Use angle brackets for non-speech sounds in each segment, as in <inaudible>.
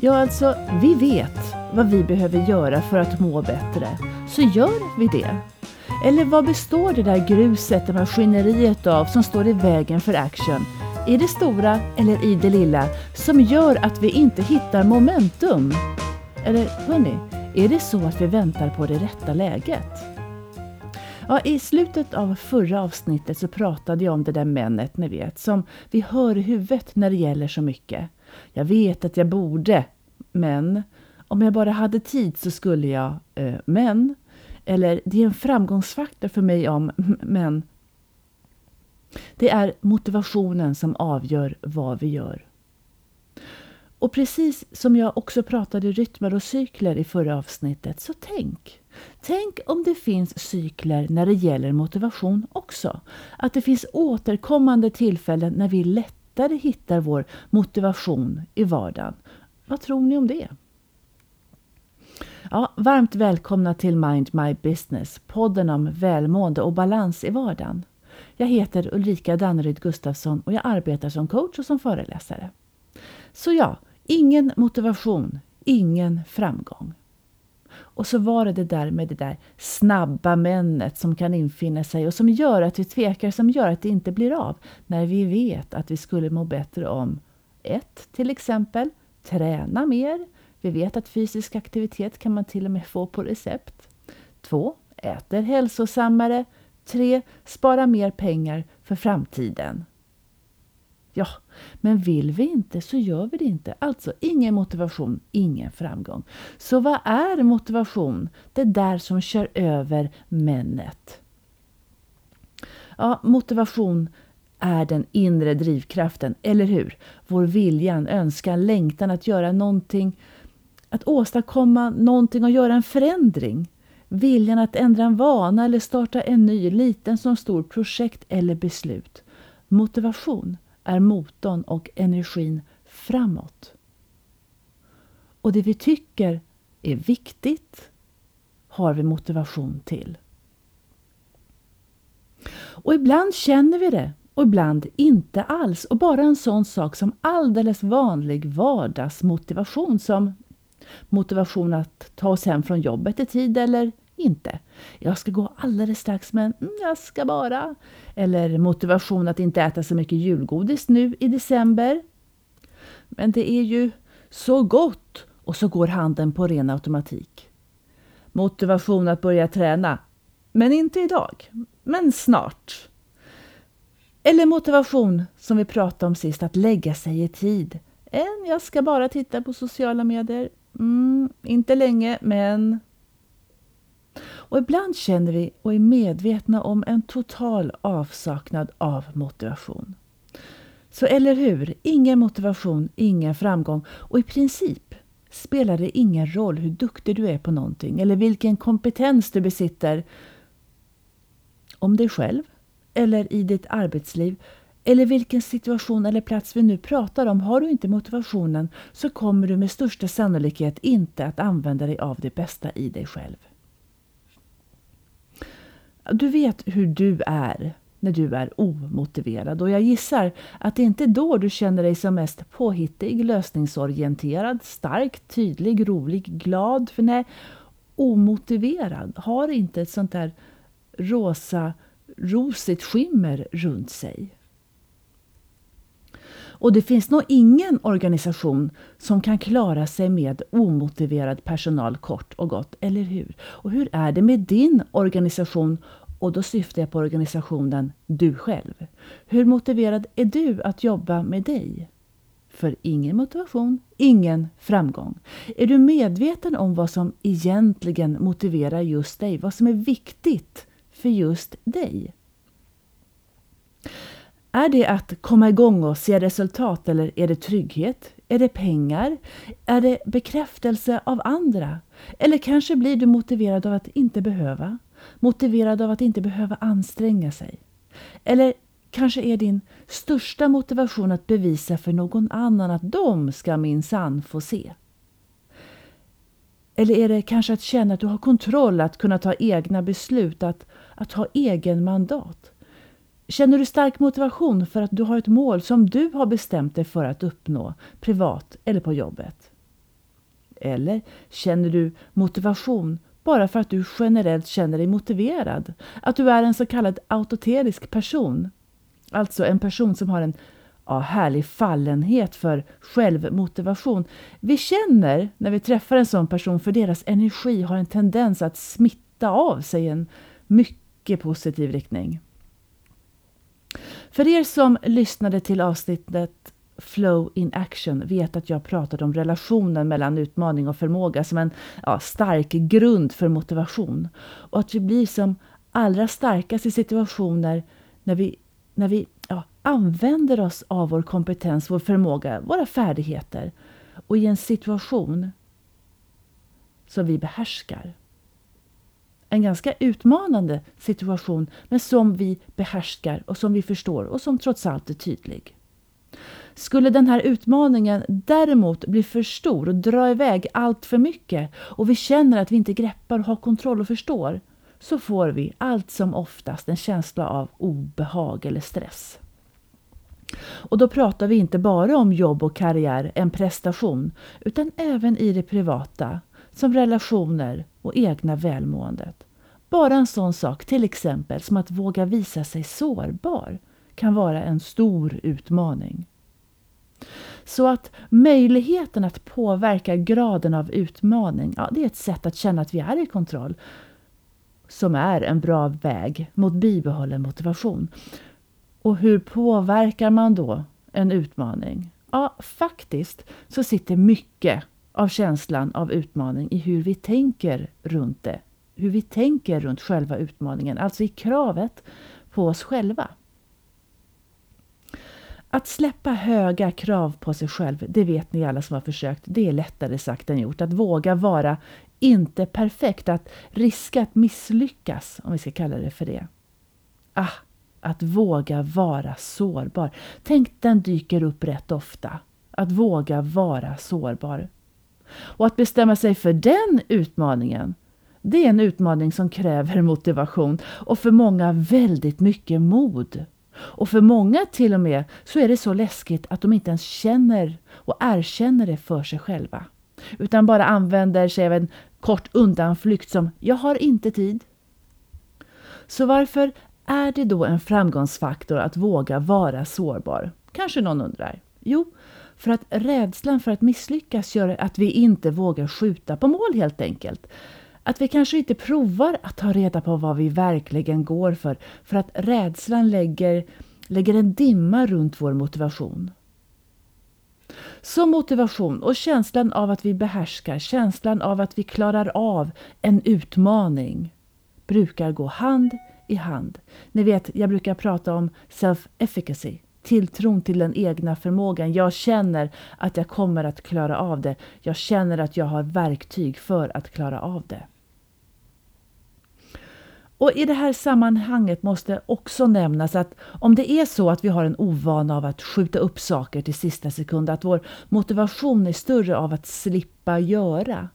Ja, alltså, vi vet vad vi behöver göra för att må bättre. Så gör vi det. Eller vad består det där gruset, det maskineriet av som står i vägen för action? I det stora eller i det lilla som gör att vi inte hittar momentum? Eller hörni, är det så att vi väntar på det rätta läget? Ja, I slutet av förra avsnittet så pratade jag om det där männet, ni vet, som vi hör i huvudet när det gäller så mycket. Jag vet att jag borde, men om jag bara hade tid så skulle jag, eh, men. Eller det är en framgångsfaktor för mig om, <laughs> men. Det är motivationen som avgör vad vi gör. Och precis som jag också pratade rytmer och cykler i förra avsnittet, så tänk. Tänk om det finns cykler när det gäller motivation också. Att det finns återkommande tillfällen när vi lättare hittar vår motivation i vardagen. Vad tror ni om det? Ja, varmt välkomna till Mind My Business, podden om välmående och balans i vardagen. Jag heter Ulrika Danneryd Gustafsson och jag arbetar som coach och som föreläsare. Så ja, ingen motivation, ingen framgång. Och så var det det där med det där snabba männet som kan infinna sig och som gör att vi tvekar, som gör att det inte blir av när vi vet att vi skulle må bättre om ett, till exempel, träna mer. Vi vet att fysisk aktivitet kan man till och med få på recept. Två, äter hälsosammare. Tre, spara mer pengar för framtiden. Ja, men vill vi inte så gör vi det inte. Alltså ingen motivation, ingen framgång. Så vad är motivation? Det där som kör över männet. Ja, motivation är den inre drivkraften, eller hur? Vår viljan, önskan, längtan att göra någonting, att åstadkomma någonting och göra en förändring. Viljan att ändra en vana eller starta en ny, liten som stor projekt eller beslut. Motivation är motorn och energin framåt. Och det vi tycker är viktigt har vi motivation till. Och ibland känner vi det och ibland inte alls. Och bara en sån sak som alldeles vanlig vardagsmotivation som motivation att ta oss hem från jobbet i tid eller inte. Jag ska gå alldeles strax men mm, jag ska bara. Eller motivation att inte äta så mycket julgodis nu i december. Men det är ju så gott och så går handen på ren automatik. Motivation att börja träna. Men inte idag. Men snart. Eller motivation, som vi pratade om sist, att lägga sig i tid. En, jag ska bara titta på sociala medier. Mm, inte länge, men och ibland känner vi och är medvetna om en total avsaknad av motivation. Så eller hur, ingen motivation, ingen framgång och i princip spelar det ingen roll hur duktig du är på någonting eller vilken kompetens du besitter om dig själv eller i ditt arbetsliv eller vilken situation eller plats vi nu pratar om. Har du inte motivationen så kommer du med största sannolikhet inte att använda dig av det bästa i dig själv. Du vet hur du är när du är omotiverad och jag gissar att det inte är då du känner dig som mest påhittig, lösningsorienterad, stark, tydlig, rolig, glad. För nej, omotiverad har inte ett sånt där rosa, rosigt skimmer runt sig. Och det finns nog ingen organisation som kan klara sig med omotiverad personal kort och gott, eller hur? Och hur är det med din organisation? Och då syftar jag på organisationen du själv. Hur motiverad är du att jobba med dig? För ingen motivation, ingen framgång. Är du medveten om vad som egentligen motiverar just dig? Vad som är viktigt för just dig? Är det att komma igång och se resultat eller är det trygghet? Är det pengar? Är det bekräftelse av andra? Eller kanske blir du motiverad av att inte behöva? Motiverad av att inte behöva anstränga sig? Eller kanske är din största motivation att bevisa för någon annan att de ska minsann få se? Eller är det kanske att känna att du har kontroll, att kunna ta egna beslut, att, att ha egen mandat? Känner du stark motivation för att du har ett mål som du har bestämt dig för att uppnå, privat eller på jobbet? Eller känner du motivation bara för att du generellt känner dig motiverad? Att du är en så kallad autoterisk person? Alltså en person som har en ja, härlig fallenhet för självmotivation. Vi känner när vi träffar en sån person för deras energi har en tendens att smitta av sig i en mycket positiv riktning. För er som lyssnade till avsnittet Flow in action vet att jag pratade om relationen mellan utmaning och förmåga som en ja, stark grund för motivation. Och att vi blir som allra starkast i situationer när vi, när vi ja, använder oss av vår kompetens, vår förmåga, våra färdigheter och i en situation som vi behärskar. En ganska utmanande situation men som vi behärskar och som vi förstår och som trots allt är tydlig. Skulle den här utmaningen däremot bli för stor och dra iväg allt för mycket och vi känner att vi inte greppar, har kontroll och förstår så får vi allt som oftast en känsla av obehag eller stress. Och då pratar vi inte bara om jobb och karriär, en prestation, utan även i det privata, som relationer och egna välmåendet. Bara en sån sak, till exempel som att våga visa sig sårbar, kan vara en stor utmaning. Så att möjligheten att påverka graden av utmaning, ja, det är ett sätt att känna att vi är i kontroll som är en bra väg mot bibehållen motivation. Och hur påverkar man då en utmaning? Ja, faktiskt så sitter mycket av känslan av utmaning i hur vi tänker runt det. Hur vi tänker runt själva utmaningen, alltså i kravet på oss själva. Att släppa höga krav på sig själv, det vet ni alla som har försökt, det är lättare sagt än gjort. Att våga vara inte perfekt, att riska att misslyckas, om vi ska kalla det för det. Ah, att våga vara sårbar. Tänk den dyker upp rätt ofta. Att våga vara sårbar. Och att bestämma sig för den utmaningen, det är en utmaning som kräver motivation och för många väldigt mycket mod. Och för många till och med så är det så läskigt att de inte ens känner och erkänner det för sig själva. Utan bara använder sig av en kort undanflykt som ”jag har inte tid”. Så varför är det då en framgångsfaktor att våga vara sårbar? Kanske någon undrar. Jo, för att rädslan för att misslyckas gör att vi inte vågar skjuta på mål helt enkelt. Att vi kanske inte provar att ta reda på vad vi verkligen går för, för att rädslan lägger, lägger en dimma runt vår motivation. Så motivation och känslan av att vi behärskar, känslan av att vi klarar av en utmaning brukar gå hand i hand. Ni vet, jag brukar prata om self-efficacy, tilltron till den egna förmågan. Jag känner att jag kommer att klara av det. Jag känner att jag har verktyg för att klara av det. Och I det här sammanhanget måste också nämnas att om det är så att vi har en ovana av att skjuta upp saker till sista sekund, att vår motivation är större av att slippa göra,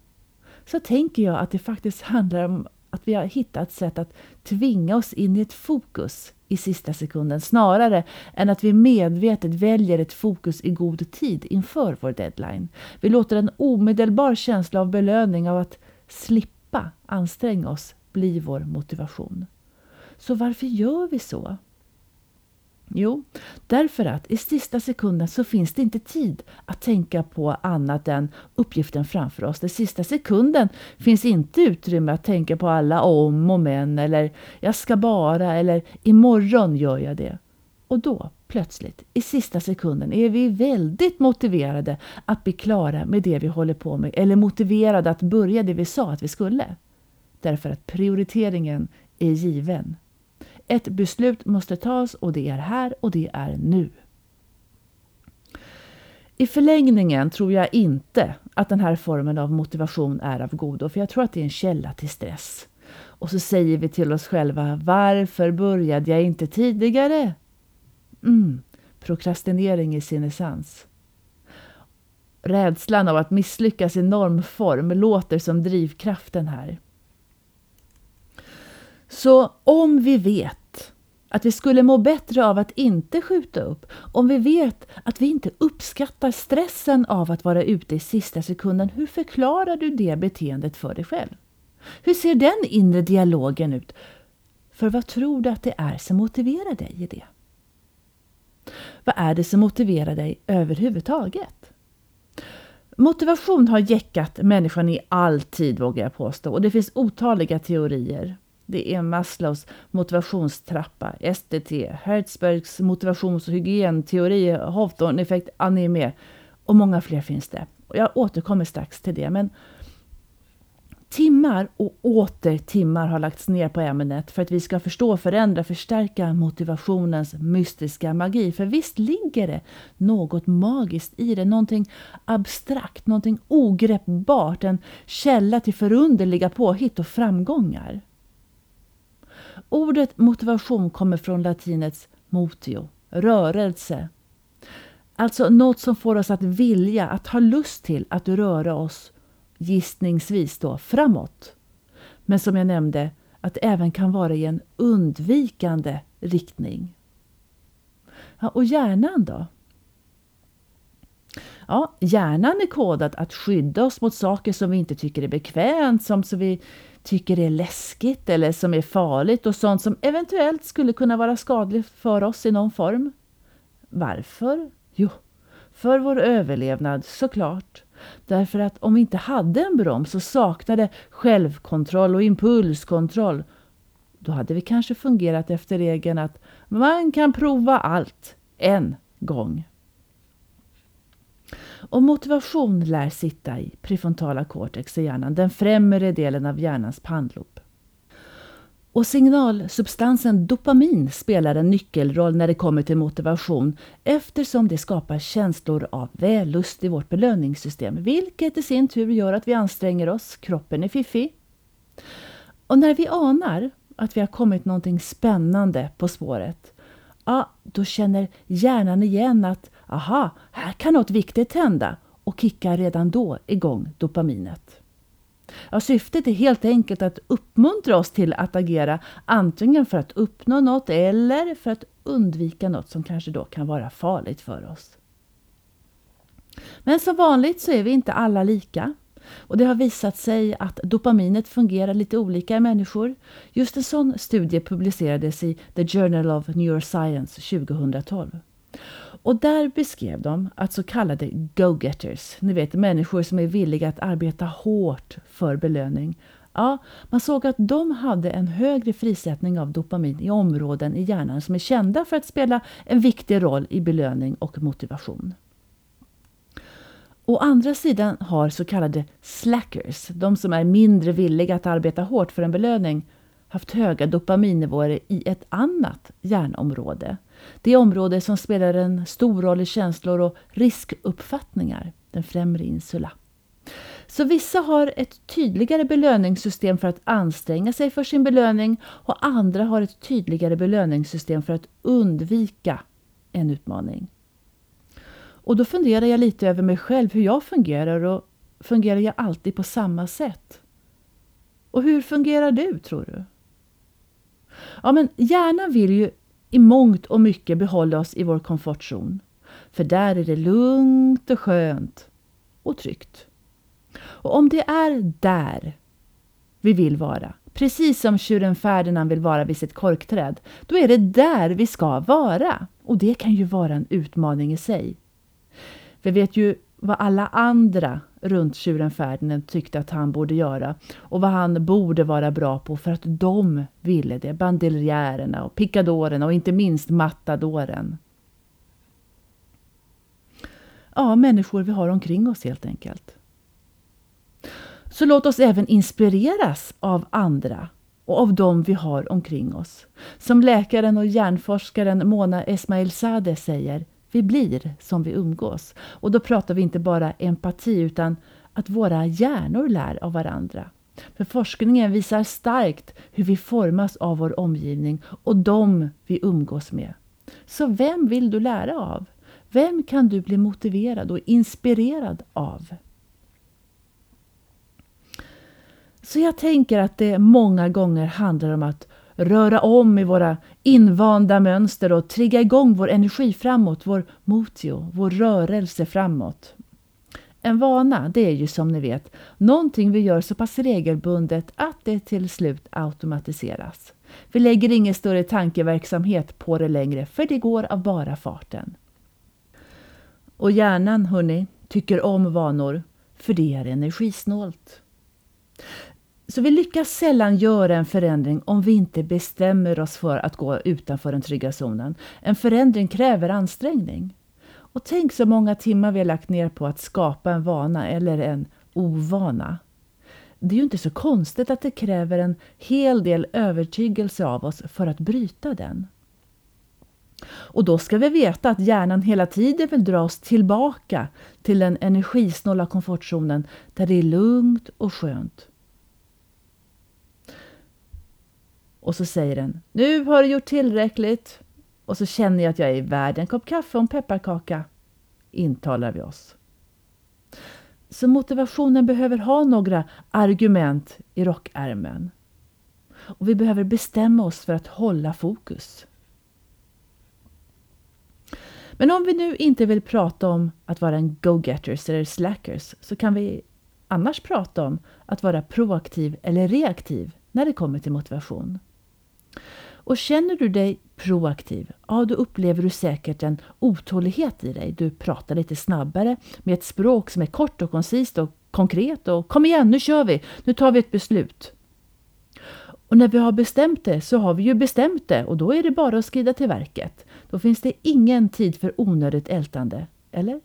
så tänker jag att det faktiskt handlar om att vi har hittat ett sätt att tvinga oss in i ett fokus i sista sekunden snarare än att vi medvetet väljer ett fokus i god tid inför vår deadline. Vi låter en omedelbar känsla av belöning av att slippa anstränga oss bli vår motivation. Så varför gör vi så? Jo, därför att i sista sekunden så finns det inte tid att tänka på annat än uppgiften framför oss. I sista sekunden finns inte utrymme att tänka på alla om och men eller jag ska bara eller imorgon gör jag det. Och då plötsligt, i sista sekunden, är vi väldigt motiverade att bli klara med det vi håller på med eller motiverade att börja det vi sa att vi skulle. Därför att prioriteringen är given. Ett beslut måste tas och det är här och det är nu. I förlängningen tror jag inte att den här formen av motivation är av godo, för jag tror att det är en källa till stress. Och så säger vi till oss själva, varför började jag inte tidigare? Mm, prokrastinering i sin essens. Rädslan av att misslyckas i normform låter som drivkraften här. Så om vi vet att vi skulle må bättre av att inte skjuta upp om vi vet att vi inte uppskattar stressen av att vara ute i sista sekunden. Hur förklarar du det beteendet för dig själv? Hur ser den inre dialogen ut? För vad tror du att det är som motiverar dig i det? Vad är det som motiverar dig överhuvudtaget? Motivation har jäckat människan i all tid vågar jag påstå och det finns otaliga teorier. Det är Maslows motivationstrappa, STT, Hertzbergs motivations och hygienteori, Hawthorne-effekt, anime och många fler finns det. Jag återkommer strax till det. Men Timmar och åter timmar har lagts ner på ämnet för att vi ska förstå, förändra, förstärka motivationens mystiska magi. För visst ligger det något magiskt i det, någonting abstrakt, någonting ogreppbart, en källa till förunderliga påhitt och framgångar. Ordet motivation kommer från latinets motio, rörelse. Alltså något som får oss att vilja, att ha lust till att röra oss gissningsvis då framåt. Men som jag nämnde, att det även kan vara i en undvikande riktning. Ja, och hjärnan då? Ja, hjärnan är kodad att skydda oss mot saker som vi inte tycker är bekvämt, som, så vi tycker är läskigt eller som är farligt och sånt som eventuellt skulle kunna vara skadligt för oss i någon form. Varför? Jo, för vår överlevnad såklart. Därför att om vi inte hade en broms och saknade självkontroll och impulskontroll, då hade vi kanske fungerat efter regeln att man kan prova allt en gång. Och motivation lär sitta i prefrontala cortex i hjärnan, den främre delen av hjärnans pannlob. Och signalsubstansen dopamin spelar en nyckelroll när det kommer till motivation eftersom det skapar känslor av vällust i vårt belöningssystem vilket i sin tur gör att vi anstränger oss, kroppen är fiffig. Och när vi anar att vi har kommit någonting spännande på spåret, ja, då känner hjärnan igen att aha, här kan något viktigt hända och kickar redan då igång dopaminet. Ja, syftet är helt enkelt att uppmuntra oss till att agera antingen för att uppnå något eller för att undvika något som kanske då kan vara farligt för oss. Men som vanligt så är vi inte alla lika. Och det har visat sig att dopaminet fungerar lite olika i människor. Just en sån studie publicerades i The Journal of Neuroscience 2012. Och där beskrev de att så kallade go-getters, ni vet människor som är villiga att arbeta hårt för belöning, ja, man såg att de hade en högre frisättning av dopamin i områden i hjärnan som är kända för att spela en viktig roll i belöning och motivation. Å andra sidan har så kallade slackers, de som är mindre villiga att arbeta hårt för en belöning, haft höga dopaminnivåer i ett annat hjärnområde. Det område som spelar en stor roll i känslor och riskuppfattningar, den främre insula. Så vissa har ett tydligare belöningssystem för att anstränga sig för sin belöning och andra har ett tydligare belöningssystem för att undvika en utmaning. Och då funderar jag lite över mig själv, hur jag fungerar och fungerar jag alltid på samma sätt? Och hur fungerar du, tror du? Ja, men hjärnan vill ju i mångt och mycket behålla oss i vår komfortzon. För där är det lugnt och skönt och tryggt. Och om det är där vi vill vara, precis som tjuren Ferdinand vill vara vid sitt korkträd, då är det där vi ska vara. Och det kan ju vara en utmaning i sig. Vi vet ju vad alla andra runt tjuren Ferdinand tyckte att han borde göra och vad han borde vara bra på för att de ville det. Bandeljärerna och picadorerna och inte minst matadoren. Ja, människor vi har omkring oss helt enkelt. Så låt oss även inspireras av andra och av dem vi har omkring oss. Som läkaren och hjärnforskaren Mona Esmailzadeh säger vi blir som vi umgås. Och då pratar vi inte bara empati utan att våra hjärnor lär av varandra. För forskningen visar starkt hur vi formas av vår omgivning och de vi umgås med. Så vem vill du lära av? Vem kan du bli motiverad och inspirerad av? Så jag tänker att det många gånger handlar om att röra om i våra invanda mönster och trigga igång vår energi framåt, vår motio, vår rörelse framåt. En vana, det är ju som ni vet någonting vi gör så pass regelbundet att det till slut automatiseras. Vi lägger ingen större tankeverksamhet på det längre för det går av bara farten. Och hjärnan, hörni, tycker om vanor för det är energisnålt. Så vi lyckas sällan göra en förändring om vi inte bestämmer oss för att gå utanför den trygga zonen. En förändring kräver ansträngning. Och tänk så många timmar vi har lagt ner på att skapa en vana eller en ovana. Det är ju inte så konstigt att det kräver en hel del övertygelse av oss för att bryta den. Och då ska vi veta att hjärnan hela tiden vill dra oss tillbaka till den energisnåla komfortzonen där det är lugnt och skönt. Och så säger den, nu har du gjort tillräckligt. Och så känner jag att jag är värd en kopp kaffe och en pepparkaka, intalar vi oss. Så motivationen behöver ha några argument i rockärmen. Och vi behöver bestämma oss för att hålla fokus. Men om vi nu inte vill prata om att vara en go-getters eller slackers så kan vi annars prata om att vara proaktiv eller reaktiv när det kommer till motivation. Och känner du dig proaktiv, ja då upplever du säkert en otålighet i dig. Du pratar lite snabbare med ett språk som är kort och koncist och konkret och kom igen, nu kör vi, nu tar vi ett beslut. Och när vi har bestämt det så har vi ju bestämt det och då är det bara att skrida till verket. Då finns det ingen tid för onödigt ältande, eller?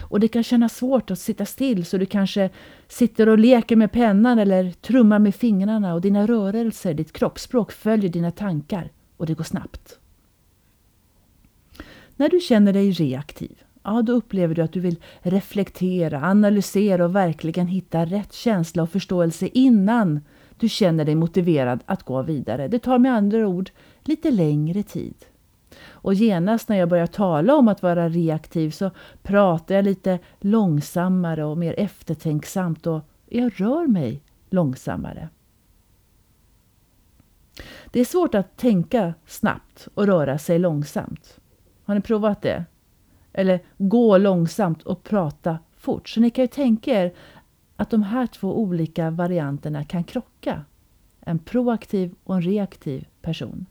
Och det kan kännas svårt att sitta still så du kanske sitter och leker med pennan eller trummar med fingrarna och dina rörelser, ditt kroppsspråk följer dina tankar och det går snabbt. När du känner dig reaktiv, ja då upplever du att du vill reflektera, analysera och verkligen hitta rätt känsla och förståelse innan du känner dig motiverad att gå vidare. Det tar med andra ord lite längre tid. Och genast när jag börjar tala om att vara reaktiv så pratar jag lite långsammare och mer eftertänksamt och jag rör mig långsammare. Det är svårt att tänka snabbt och röra sig långsamt. Har ni provat det? Eller gå långsamt och prata fort. Så ni kan ju tänka er att de här två olika varianterna kan krocka. En proaktiv och en reaktiv person.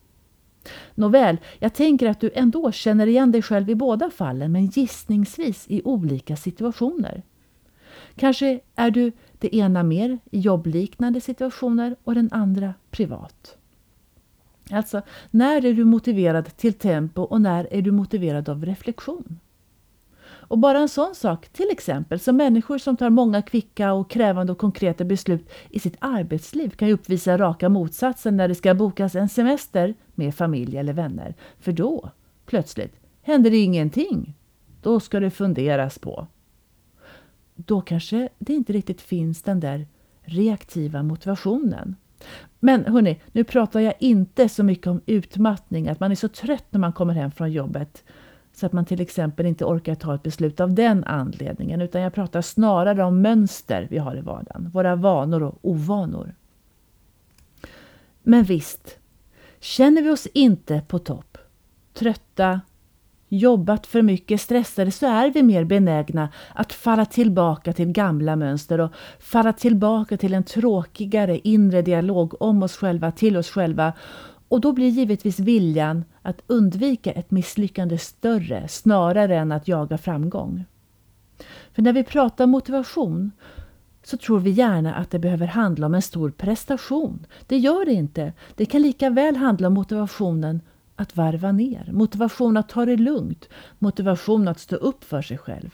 Nåväl, jag tänker att du ändå känner igen dig själv i båda fallen, men gissningsvis i olika situationer. Kanske är du det ena mer i jobbliknande situationer och den andra privat. Alltså, när är du motiverad till tempo och när är du motiverad av reflektion? Och bara en sån sak, till exempel som människor som tar många kvicka och krävande och konkreta beslut i sitt arbetsliv kan ju uppvisa raka motsatsen när det ska bokas en semester med familj eller vänner. För då, plötsligt, händer det ingenting. Då ska det funderas på. Då kanske det inte riktigt finns den där reaktiva motivationen. Men hörni, nu pratar jag inte så mycket om utmattning, att man är så trött när man kommer hem från jobbet så att man till exempel inte orkar ta ett beslut av den anledningen, utan jag pratar snarare om mönster vi har i vardagen, våra vanor och ovanor. Men visst, känner vi oss inte på topp, trötta, jobbat för mycket, stressade, så är vi mer benägna att falla tillbaka till gamla mönster och falla tillbaka till en tråkigare inre dialog om oss själva, till oss själva och då blir givetvis viljan att undvika ett misslyckande större snarare än att jaga framgång. För när vi pratar motivation så tror vi gärna att det behöver handla om en stor prestation. Det gör det inte. Det kan lika väl handla om motivationen att varva ner, motivation att ta det lugnt, motivation att stå upp för sig själv.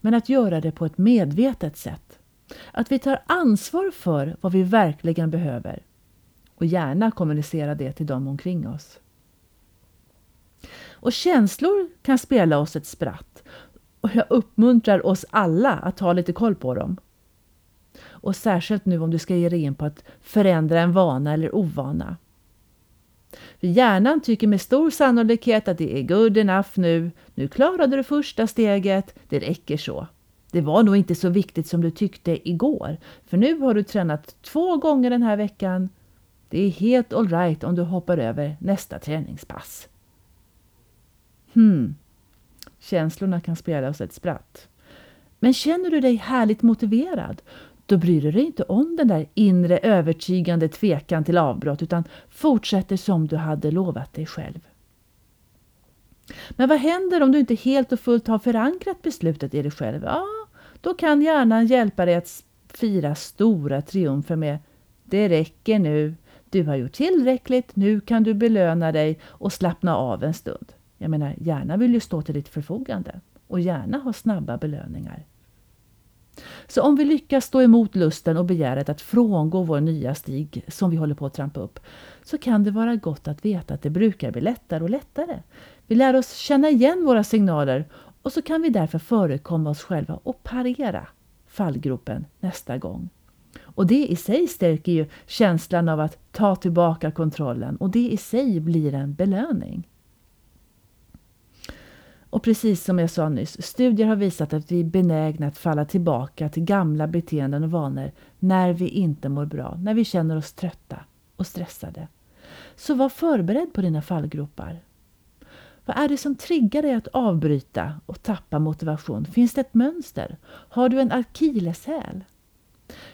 Men att göra det på ett medvetet sätt. Att vi tar ansvar för vad vi verkligen behöver och gärna kommunicera det till dem omkring oss. Och känslor kan spela oss ett spratt och jag uppmuntrar oss alla att ha lite koll på dem. Och särskilt nu om du ska ge dig in på att förändra en vana eller ovana. För hjärnan tycker med stor sannolikhet att det är good enough nu. Nu klarade du första steget, det räcker så. Det var nog inte så viktigt som du tyckte igår, för nu har du tränat två gånger den här veckan det är helt alright om du hoppar över nästa träningspass. Hmm. Känslorna kan spela oss ett spratt. Men känner du dig härligt motiverad, då bryr du dig inte om den där inre övertygande tvekan till avbrott utan fortsätter som du hade lovat dig själv. Men vad händer om du inte helt och fullt har förankrat beslutet i dig själv? Ja, då kan hjärnan hjälpa dig att fira stora triumfer med Det räcker nu, du har gjort tillräckligt, nu kan du belöna dig och slappna av en stund. Jag menar, hjärnan vill ju stå till ditt förfogande och gärna ha snabba belöningar. Så om vi lyckas stå emot lusten och begäret att frångå vår nya stig som vi håller på att trampa upp, så kan det vara gott att veta att det brukar bli lättare och lättare. Vi lär oss känna igen våra signaler och så kan vi därför förekomma oss själva och parera fallgropen nästa gång. Och det i sig stärker ju känslan av att ta tillbaka kontrollen och det i sig blir en belöning. Och precis som jag sa nyss, studier har visat att vi är benägna att falla tillbaka till gamla beteenden och vanor när vi inte mår bra, när vi känner oss trötta och stressade. Så var förberedd på dina fallgropar. Vad är det som triggar dig att avbryta och tappa motivation? Finns det ett mönster? Har du en akilleshäl?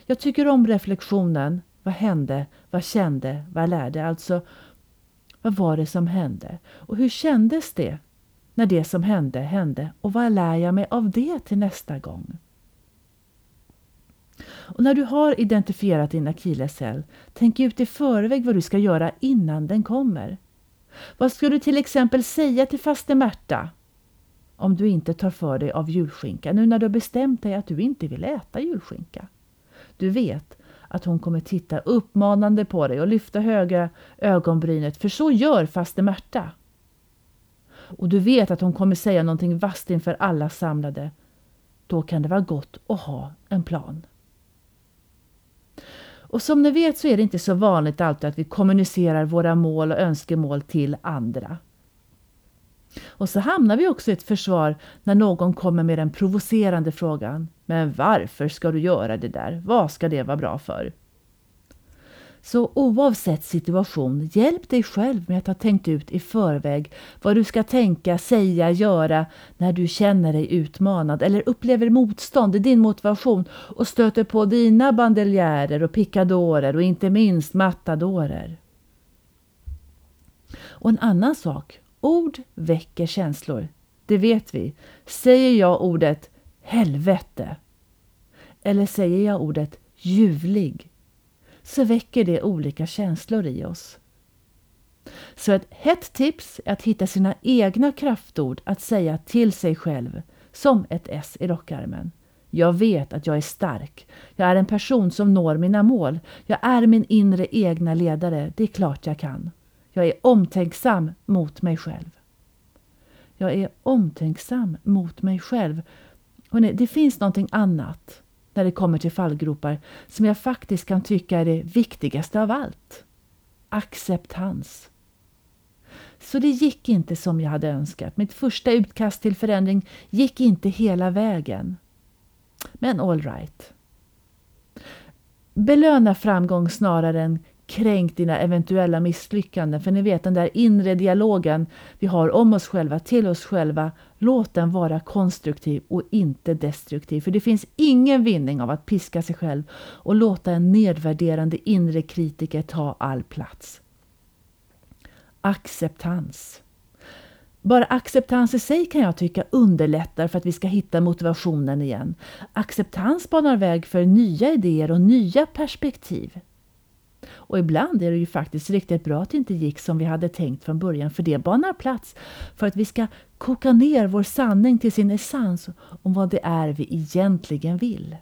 Jag tycker om reflektionen. Vad hände? Vad kände? Vad lärde? Alltså, vad var det som hände? Och hur kändes det när det som hände hände? Och vad lär jag mig av det till nästa gång? Och när du har identifierat din akilleshäl, tänk ut i förväg vad du ska göra innan den kommer. Vad ska du till exempel säga till faste Märta om du inte tar för dig av julskinka nu när du har bestämt dig att du inte vill äta julskinka? Du vet att hon kommer titta uppmanande på dig och lyfta höga ögonbrynet för så gör faste Märta. Och du vet att hon kommer säga någonting vasst inför alla samlade. Då kan det vara gott att ha en plan. Och som ni vet så är det inte så vanligt alltid att vi kommunicerar våra mål och önskemål till andra. Och så hamnar vi också i ett försvar när någon kommer med den provocerande frågan. Men varför ska du göra det där? Vad ska det vara bra för? Så oavsett situation, hjälp dig själv med att ha tänkt ut i förväg vad du ska tänka, säga, göra när du känner dig utmanad eller upplever motstånd i din motivation och stöter på dina bandeljärer och pickadorer och inte minst matadorer. Och en annan sak, ord väcker känslor. Det vet vi. Säger jag ordet helvete eller säger jag ordet ljuvlig så väcker det olika känslor i oss. Så ett hett tips är att hitta sina egna kraftord att säga till sig själv, som ett S i rockarmen. Jag vet att jag är stark. Jag är en person som når mina mål. Jag är min inre egna ledare. Det är klart jag kan. Jag är omtänksam mot mig själv. Jag är omtänksam mot mig själv. Hörrni, det finns någonting annat när det kommer till fallgropar som jag faktiskt kan tycka är det viktigaste av allt. Acceptans. Så det gick inte som jag hade önskat. Mitt första utkast till förändring gick inte hela vägen. Men all right. Belöna framgång snarare än kränkt dina eventuella misslyckanden. För ni vet den där inre dialogen vi har om oss själva, till oss själva. Låt den vara konstruktiv och inte destruktiv. För det finns ingen vinning av att piska sig själv och låta en nedvärderande inre kritiker ta all plats. Acceptans. Bara acceptans i sig kan jag tycka underlättar för att vi ska hitta motivationen igen. Acceptans banar väg för nya idéer och nya perspektiv. Och ibland är det ju faktiskt riktigt bra att det inte gick som vi hade tänkt från början, för det banar plats för att vi ska koka ner vår sanning till sin essens om vad det är vi egentligen vill.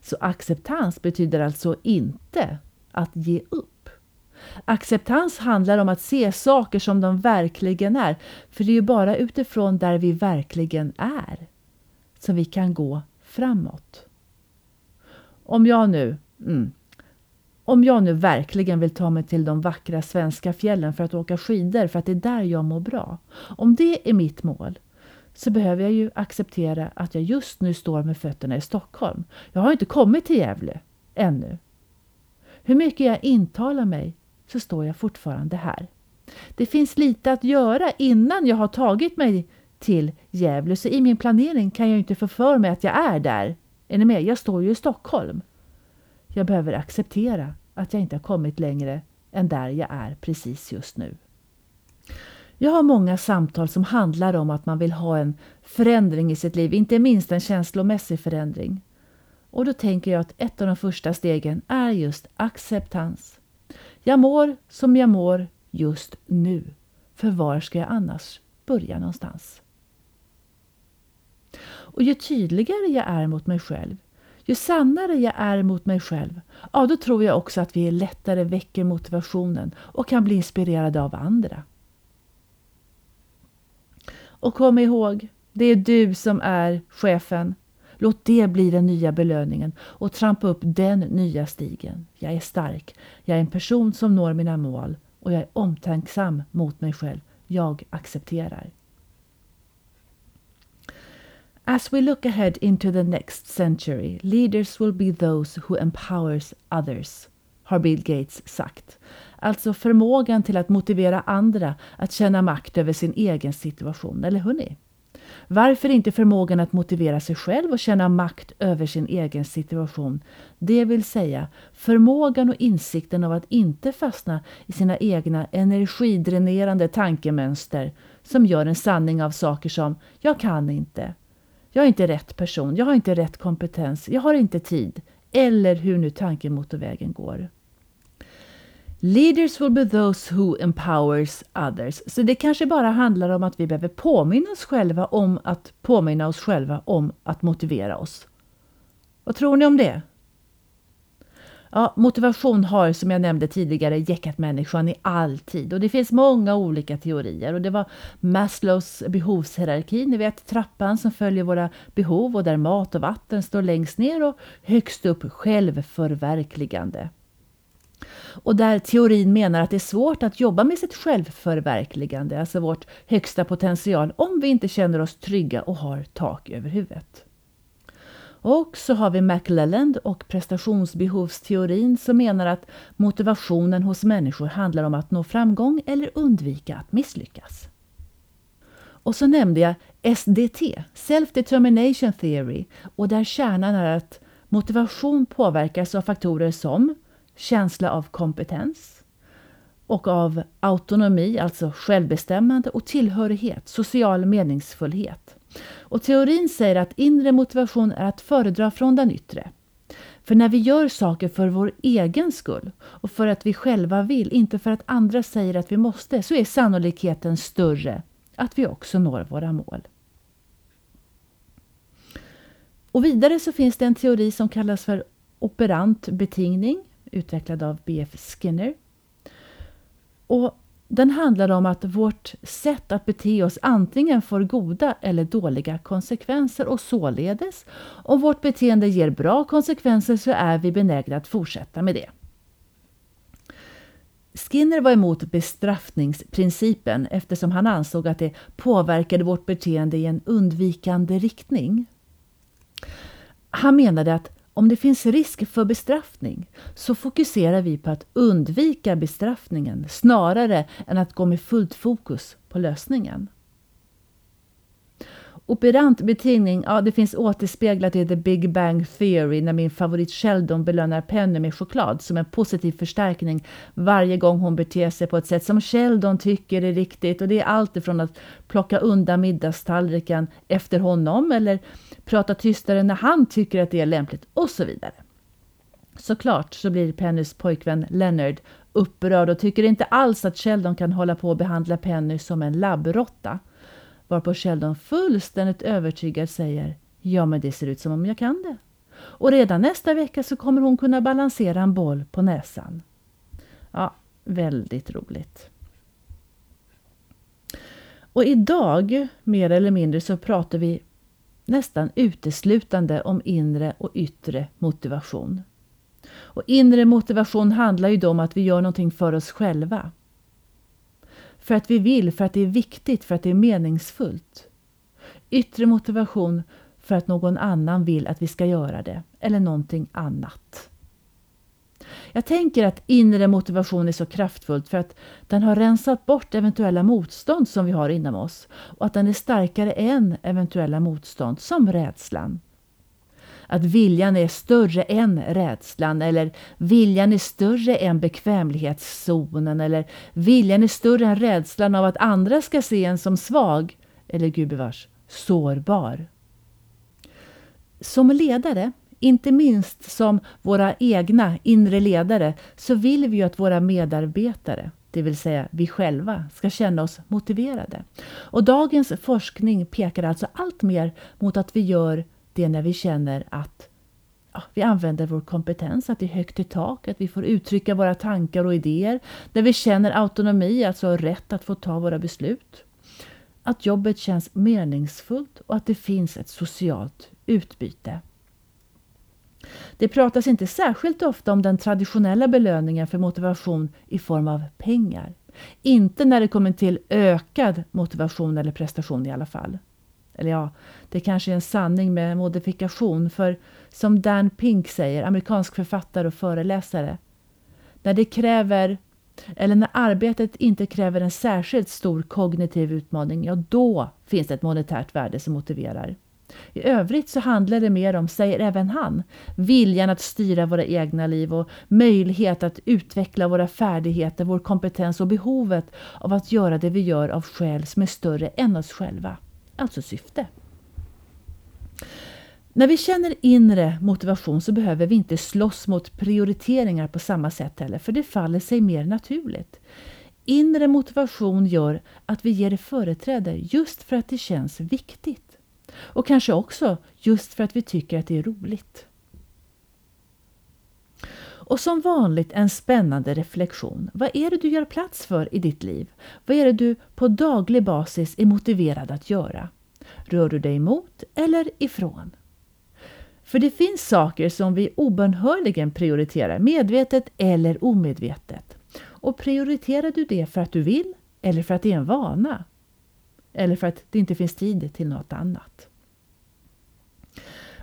Så acceptans betyder alltså inte att ge upp. Acceptans handlar om att se saker som de verkligen är, för det är ju bara utifrån där vi verkligen är som vi kan gå framåt. Om jag nu mm, om jag nu verkligen vill ta mig till de vackra svenska fjällen för att åka skidor för att det är där jag mår bra. Om det är mitt mål så behöver jag ju acceptera att jag just nu står med fötterna i Stockholm. Jag har inte kommit till Gävle ännu. Hur mycket jag intalar mig så står jag fortfarande här. Det finns lite att göra innan jag har tagit mig till Gävle så i min planering kan jag inte få för mig att jag är där. Är ni med? Jag står ju i Stockholm. Jag behöver acceptera att jag inte har kommit längre än där jag är precis just nu. Jag har många samtal som handlar om att man vill ha en förändring i sitt liv, inte minst en känslomässig förändring. Och då tänker jag att ett av de första stegen är just acceptans. Jag mår som jag mår just nu. För var ska jag annars börja någonstans? Och ju tydligare jag är mot mig själv, ju sannare jag är mot mig själv, ja då tror jag också att vi lättare väcker motivationen och kan bli inspirerade av andra. Och kom ihåg, det är du som är chefen. Låt det bli den nya belöningen och trampa upp den nya stigen. Jag är stark. Jag är en person som når mina mål och jag är omtänksam mot mig själv. Jag accepterar. As we look ahead into the next century, leaders will be those who empowers others, har Bill Gates sagt. Alltså förmågan till att motivera andra att känna makt över sin egen situation, eller hörni? Varför inte förmågan att motivera sig själv och känna makt över sin egen situation? Det vill säga förmågan och insikten av att inte fastna i sina egna energidränerande tankemönster som gör en sanning av saker som ”jag kan inte”, ”jag är inte rätt person”, ”jag har inte rätt kompetens”, ”jag har inte tid” eller hur nu tankemotorvägen går. Leaders will be those who empowers others. Så det kanske bara handlar om att vi behöver påminna oss själva om att påminna oss själva om att motivera oss. Vad tror ni om det? Ja, motivation har som jag nämnde tidigare jäckat människan i all tid och det finns många olika teorier och det var Maslows behovshierarki, ni vet trappan som följer våra behov och där mat och vatten står längst ner och högst upp självförverkligande. Och där teorin menar att det är svårt att jobba med sitt självförverkligande, alltså vårt högsta potential, om vi inte känner oss trygga och har tak över huvudet. Och så har vi McLelland och prestationsbehovsteorin som menar att motivationen hos människor handlar om att nå framgång eller undvika att misslyckas. Och så nämnde jag SDT, Self Determination Theory, och där kärnan är att motivation påverkas av faktorer som känsla av kompetens och av autonomi, alltså självbestämmande och tillhörighet, social meningsfullhet. Och teorin säger att inre motivation är att föredra från den yttre. För när vi gör saker för vår egen skull och för att vi själva vill, inte för att andra säger att vi måste, så är sannolikheten större att vi också når våra mål. Och vidare så finns det en teori som kallas för operant betingning utvecklad av B.F. Skinner. Och den handlar om att vårt sätt att bete oss antingen får goda eller dåliga konsekvenser och således, om vårt beteende ger bra konsekvenser så är vi benägna att fortsätta med det. Skinner var emot bestraffningsprincipen eftersom han ansåg att det påverkade vårt beteende i en undvikande riktning. Han menade att om det finns risk för bestraffning så fokuserar vi på att undvika bestraffningen snarare än att gå med fullt fokus på lösningen. Operant betingning, ja det finns återspeglat i The Big Bang Theory när min favorit Sheldon belönar Penny med choklad som en positiv förstärkning varje gång hon beter sig på ett sätt som Sheldon tycker är riktigt och det är allt ifrån att plocka undan middagstallriken efter honom eller prata tystare när han tycker att det är lämpligt och så vidare. Såklart så blir Pennys pojkvän Leonard upprörd och tycker inte alls att Sheldon kan hålla på och behandla Penny som en labbrotta. Varpå Sheldon fullständigt övertygad säger Ja, men det ser ut som om jag kan det. Och redan nästa vecka så kommer hon kunna balansera en boll på näsan. Ja, väldigt roligt. Och idag, mer eller mindre, så pratar vi nästan uteslutande om inre och yttre motivation. Och inre motivation handlar ju då om att vi gör någonting för oss själva. För att vi vill, för att det är viktigt, för att det är meningsfullt. Yttre motivation för att någon annan vill att vi ska göra det, eller någonting annat. Jag tänker att inre motivation är så kraftfullt för att den har rensat bort eventuella motstånd som vi har inom oss och att den är starkare än eventuella motstånd som rädslan. Att viljan är större än rädslan eller viljan är större än bekvämlighetszonen eller viljan är större än rädslan av att andra ska se en som svag eller gubevars sårbar. Som ledare inte minst som våra egna inre ledare så vill vi ju att våra medarbetare, det vill säga vi själva, ska känna oss motiverade. Och dagens forskning pekar alltså allt mer mot att vi gör det är när vi känner att ja, vi använder vår kompetens, att det är högt i tak, att vi får uttrycka våra tankar och idéer, när vi känner autonomi, alltså rätt att få ta våra beslut. Att jobbet känns meningsfullt och att det finns ett socialt utbyte. Det pratas inte särskilt ofta om den traditionella belöningen för motivation i form av pengar. Inte när det kommer till ökad motivation eller prestation i alla fall. Eller ja, det kanske är en sanning med modifikation för som Dan Pink säger, amerikansk författare och föreläsare, när det kräver eller när arbetet inte kräver en särskilt stor kognitiv utmaning, ja då finns det ett monetärt värde som motiverar. I övrigt så handlar det mer om, säger även han, viljan att styra våra egna liv och möjlighet att utveckla våra färdigheter, vår kompetens och behovet av att göra det vi gör av skäl som är större än oss själva. Alltså syfte. När vi känner inre motivation så behöver vi inte slåss mot prioriteringar på samma sätt heller, för det faller sig mer naturligt. Inre motivation gör att vi ger det företräde just för att det känns viktigt. Och kanske också just för att vi tycker att det är roligt. Och som vanligt en spännande reflektion. Vad är det du gör plats för i ditt liv? Vad är det du på daglig basis är motiverad att göra? Rör du dig mot eller ifrån? För det finns saker som vi obönhörligen prioriterar, medvetet eller omedvetet. Och prioriterar du det för att du vill eller för att det är en vana? eller för att det inte finns tid till något annat.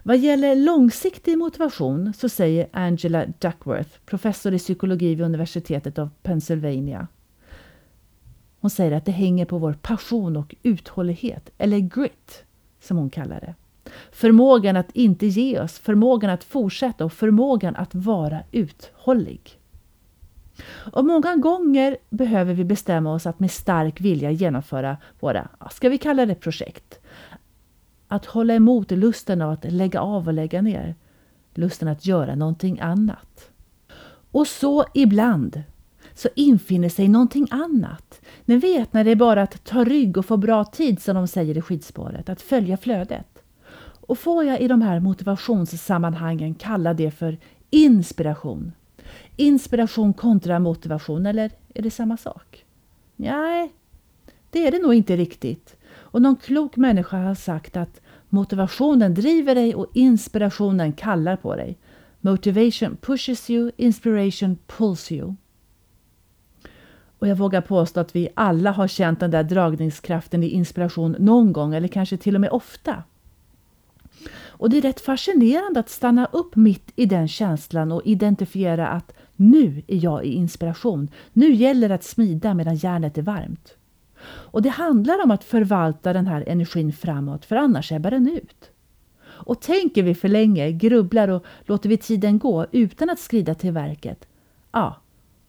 Vad gäller långsiktig motivation så säger Angela Duckworth, professor i psykologi vid universitetet av Pennsylvania. Hon säger att det hänger på vår passion och uthållighet, eller grit som hon kallar det. Förmågan att inte ge oss, förmågan att fortsätta och förmågan att vara uthållig. Och många gånger behöver vi bestämma oss att med stark vilja genomföra våra, ska vi kalla det projekt. Att hålla emot lusten av att lägga av och lägga ner. Lusten att göra någonting annat. Och så ibland så infinner sig någonting annat. Ni vet när det är bara att ta rygg och få bra tid som de säger i skidspåret, att följa flödet. Och får jag i de här motivationssammanhangen kalla det för inspiration inspiration kontra motivation, eller är det samma sak? Nej, det är det nog inte riktigt. Och någon klok människa har sagt att motivationen driver dig och inspirationen kallar på dig. Motivation pushes you, inspiration pulls you. Och jag vågar påstå att vi alla har känt den där dragningskraften i inspiration någon gång eller kanske till och med ofta. Och det är rätt fascinerande att stanna upp mitt i den känslan och identifiera att nu är jag i inspiration. Nu gäller det att smida medan järnet är varmt. Och det handlar om att förvalta den här energin framåt, för annars ebbar den ut. Och tänker vi för länge, grubblar och låter vi tiden gå utan att skrida till verket, ja,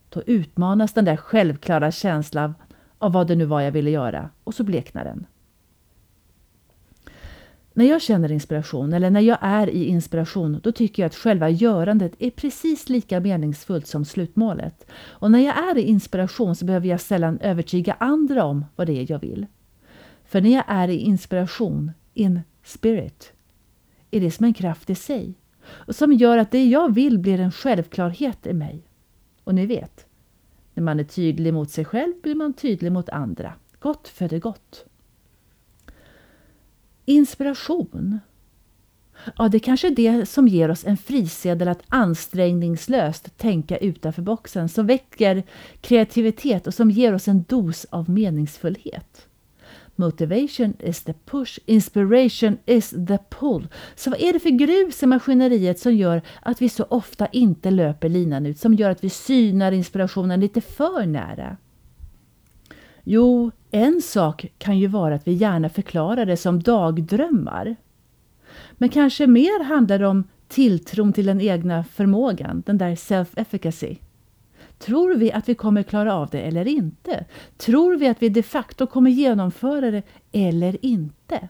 då utmanas den där självklara känslan av vad det nu var jag ville göra och så bleknar den. När jag känner inspiration eller när jag är i inspiration då tycker jag att själva görandet är precis lika meningsfullt som slutmålet. Och när jag är i inspiration så behöver jag sällan övertyga andra om vad det är jag vill. För när jag är i inspiration, in spirit, är det som en kraft i sig och som gör att det jag vill blir en självklarhet i mig. Och ni vet, när man är tydlig mot sig själv blir man tydlig mot andra. Gott föder gott. Inspiration. Ja, det är kanske är det som ger oss en frisedel att ansträngningslöst tänka utanför boxen, som väcker kreativitet och som ger oss en dos av meningsfullhet. Motivation is the push, inspiration is the pull. Så vad är det för grus i maskineriet som gör att vi så ofta inte löper linan ut, som gör att vi synar inspirationen lite för nära? Jo, en sak kan ju vara att vi gärna förklarar det som dagdrömmar. Men kanske mer handlar det om tilltron till den egna förmågan, den där self-efficacy. Tror vi att vi kommer klara av det eller inte? Tror vi att vi de facto kommer genomföra det eller inte?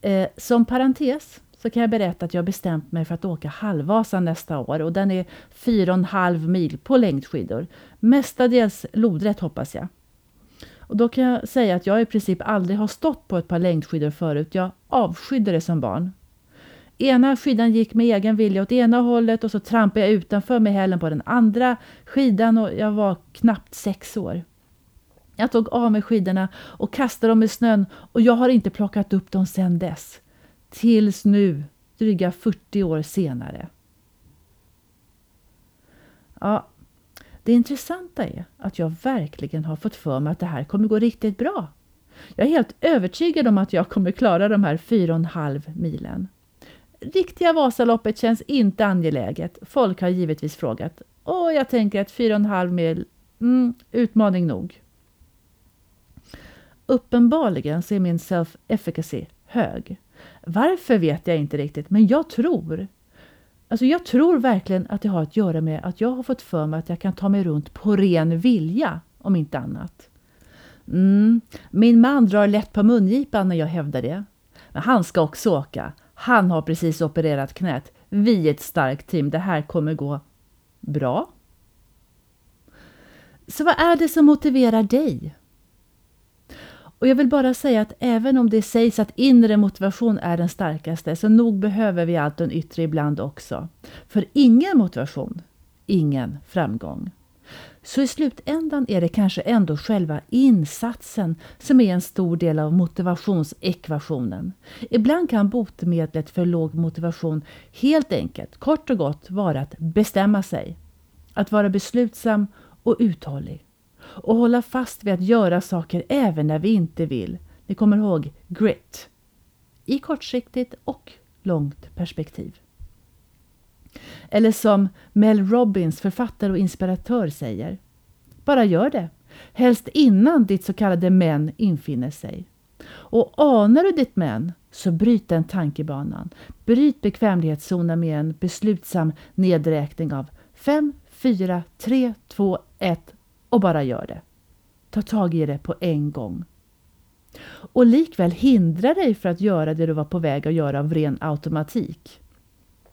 Eh, som parentes så kan jag berätta att jag bestämt mig för att åka Halvvasan nästa år och den är 4,5 mil på längdskidor. Mestadels lodrätt hoppas jag. Och då kan jag säga att jag i princip aldrig har stått på ett par längdskidor förut. Jag avskydde det som barn. Ena skidan gick med egen vilja åt ena hållet och så trampade jag utanför med hälen på den andra skidan och jag var knappt sex år. Jag tog av mig skidorna och kastade dem i snön och jag har inte plockat upp dem sedan dess. Tills nu, dryga 40 år senare. Ja, det intressanta är att jag verkligen har fått för mig att det här kommer gå riktigt bra. Jag är helt övertygad om att jag kommer klara de här 4,5 milen. Riktiga Vasaloppet känns inte angeläget. Folk har givetvis frågat. Och jag tänker att 4,5 mil, mm, utmaning nog. Uppenbarligen så är min self-efficacy hög. Varför vet jag inte riktigt, men jag tror. Alltså jag tror verkligen att det har att göra med att jag har fått för mig att jag kan ta mig runt på ren vilja, om inte annat. Mm, min man drar lätt på mungipan när jag hävdar det. Men han ska också åka. Han har precis opererat knät. Vi är ett starkt team. Det här kommer gå bra. Så vad är det som motiverar dig? Och jag vill bara säga att även om det sägs att inre motivation är den starkaste, så nog behöver vi allt den yttre ibland också. För ingen motivation, ingen framgång. Så i slutändan är det kanske ändå själva insatsen som är en stor del av motivationsekvationen. Ibland kan botemedlet för låg motivation helt enkelt, kort och gott, vara att bestämma sig. Att vara beslutsam och uthållig. Och hålla fast vid att göra saker även när vi inte vill. Ni kommer ihåg grit. I kortsiktigt och långt perspektiv. Eller som Mel Robbins, författare och inspiratör, säger. Bara gör det. Helst innan ditt så kallade MEN infinner sig. Och anar du ditt MEN så bryt den tankebanan. Bryt bekvämlighetszonen med en beslutsam nedräkning av 5, 4, 3, 2, 1 och bara gör det. Ta tag i det på en gång. Och likväl hindra dig för att göra det du var på väg att göra av ren automatik.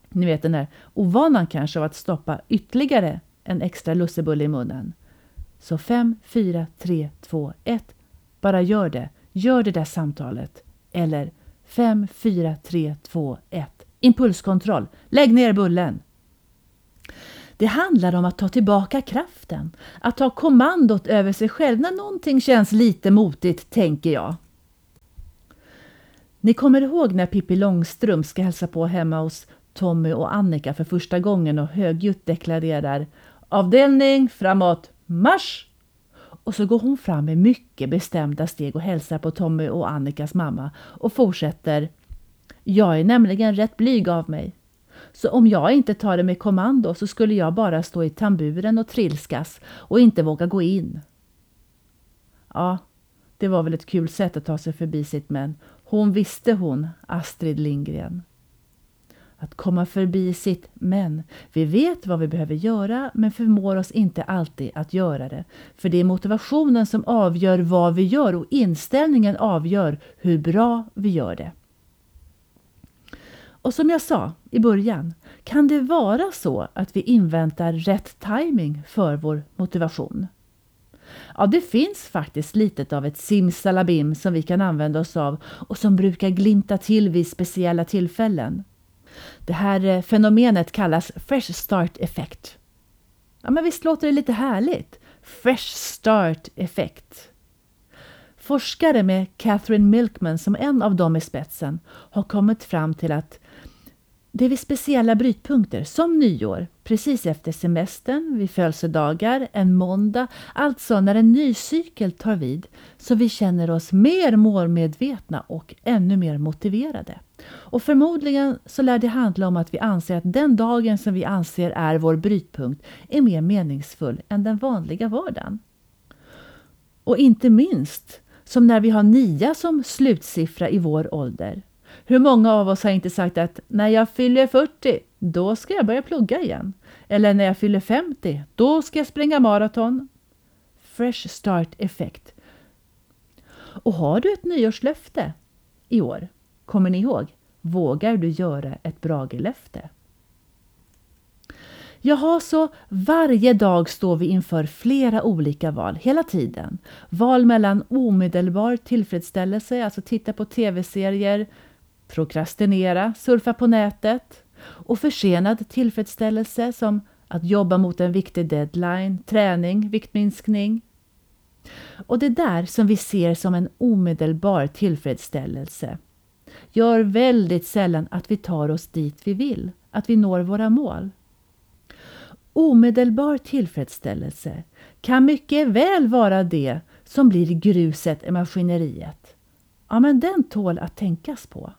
Ni vet den där ovanan kanske av att stoppa ytterligare en extra lussebulle i munnen. Så 5, 4, 3, 2, 1. Bara gör det. Gör det där samtalet. Eller 5, 4, 3, 2, 1. Impulskontroll. Lägg ner bullen. Det handlar om att ta tillbaka kraften, att ta kommandot över sig själv när någonting känns lite motigt, tänker jag. Ni kommer ihåg när Pippi Långstrump ska hälsa på hemma hos Tommy och Annika för första gången och högljutt deklarerar Avdelning framåt, marsch! Och så går hon fram med mycket bestämda steg och hälsar på Tommy och Annikas mamma och fortsätter Jag är nämligen rätt blyg av mig. Så om jag inte tar det med kommando så skulle jag bara stå i tamburen och trilskas och inte våga gå in. Ja, det var väl ett kul sätt att ta sig förbi sitt män. Hon visste hon, Astrid Lindgren att komma förbi sitt men. Vi vet vad vi behöver göra men förmår oss inte alltid att göra det. För det är motivationen som avgör vad vi gör och inställningen avgör hur bra vi gör det. Och som jag sa i början, kan det vara så att vi inväntar rätt timing för vår motivation? Ja, det finns faktiskt lite av ett simsalabim som vi kan använda oss av och som brukar glimta till vid speciella tillfällen. Det här eh, fenomenet kallas Fresh Start Effect. Ja, men visst låter det lite härligt? Fresh Start Effect. Forskare med Catherine Milkman som en av dem i spetsen har kommit fram till att det är vid speciella brytpunkter som nyår, precis efter semestern, vid födelsedagar, en måndag, alltså när en ny cykel tar vid, så vi känner oss mer målmedvetna och ännu mer motiverade. Och förmodligen så lär det handla om att vi anser att den dagen som vi anser är vår brytpunkt är mer meningsfull än den vanliga vardagen. Och inte minst som när vi har nia som slutsiffra i vår ålder. Hur många av oss har inte sagt att när jag fyller 40, då ska jag börja plugga igen. Eller när jag fyller 50, då ska jag springa maraton. Fresh start effekt. Och har du ett nyårslöfte i år? Kommer ni ihåg? Vågar du göra ett bragelöfte? Jaha, så varje dag står vi inför flera olika val hela tiden. Val mellan omedelbar tillfredsställelse, alltså titta på tv-serier, prokrastinera, surfa på nätet och försenad tillfredsställelse som att jobba mot en viktig deadline, träning, viktminskning. Och det där som vi ser som en omedelbar tillfredsställelse gör väldigt sällan att vi tar oss dit vi vill, att vi når våra mål. Omedelbar tillfredsställelse kan mycket väl vara det som blir gruset i maskineriet. Ja, men den tål att tänkas på.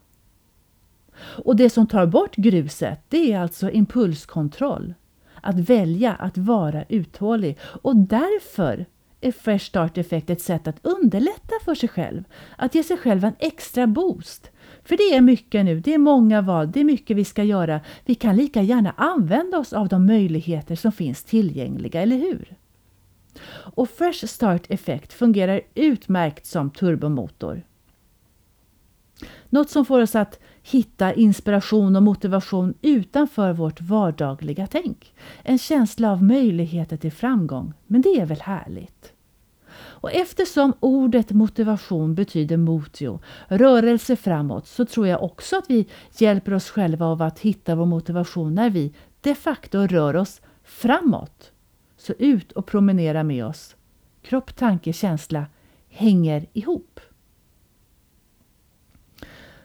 Och det som tar bort gruset, det är alltså impulskontroll. Att välja att vara uthållig och därför är Fresh Start Effect ett sätt att underlätta för sig själv. Att ge sig själv en extra boost. För det är mycket nu, det är många val, det är mycket vi ska göra. Vi kan lika gärna använda oss av de möjligheter som finns tillgängliga, eller hur? Och Fresh Start Effect fungerar utmärkt som turbomotor. Något som får oss att hitta inspiration och motivation utanför vårt vardagliga tänk. En känsla av möjligheter till framgång. Men det är väl härligt? Och eftersom ordet motivation betyder motio, rörelse framåt, så tror jag också att vi hjälper oss själva av att hitta vår motivation när vi de facto rör oss framåt. Så ut och promenera med oss. Kropp, tanke, känsla hänger ihop.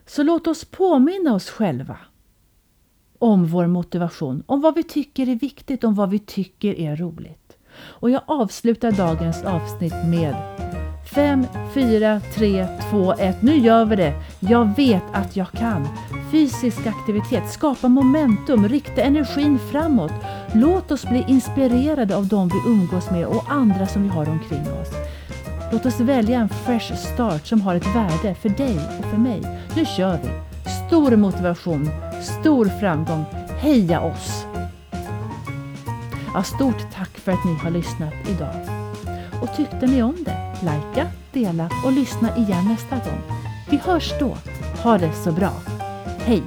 Så låt oss påminna oss själva om vår motivation, om vad vi tycker är viktigt, om vad vi tycker är roligt. Och jag avslutar dagens avsnitt med 5, 4, 3, 2, 1. Nu gör vi det! Jag vet att jag kan. Fysisk aktivitet, skapa momentum, rikta energin framåt. Låt oss bli inspirerade av dem vi umgås med och andra som vi har omkring oss. Låt oss välja en fresh start som har ett värde för dig och för mig. Nu kör vi! Stor motivation, stor framgång. Heja oss! Ja, stort tack för att ni har lyssnat idag. Och tyckte ni om det? Lajka, dela och lyssna igen nästa gång. Vi hörs då. Ha det så bra. Hej!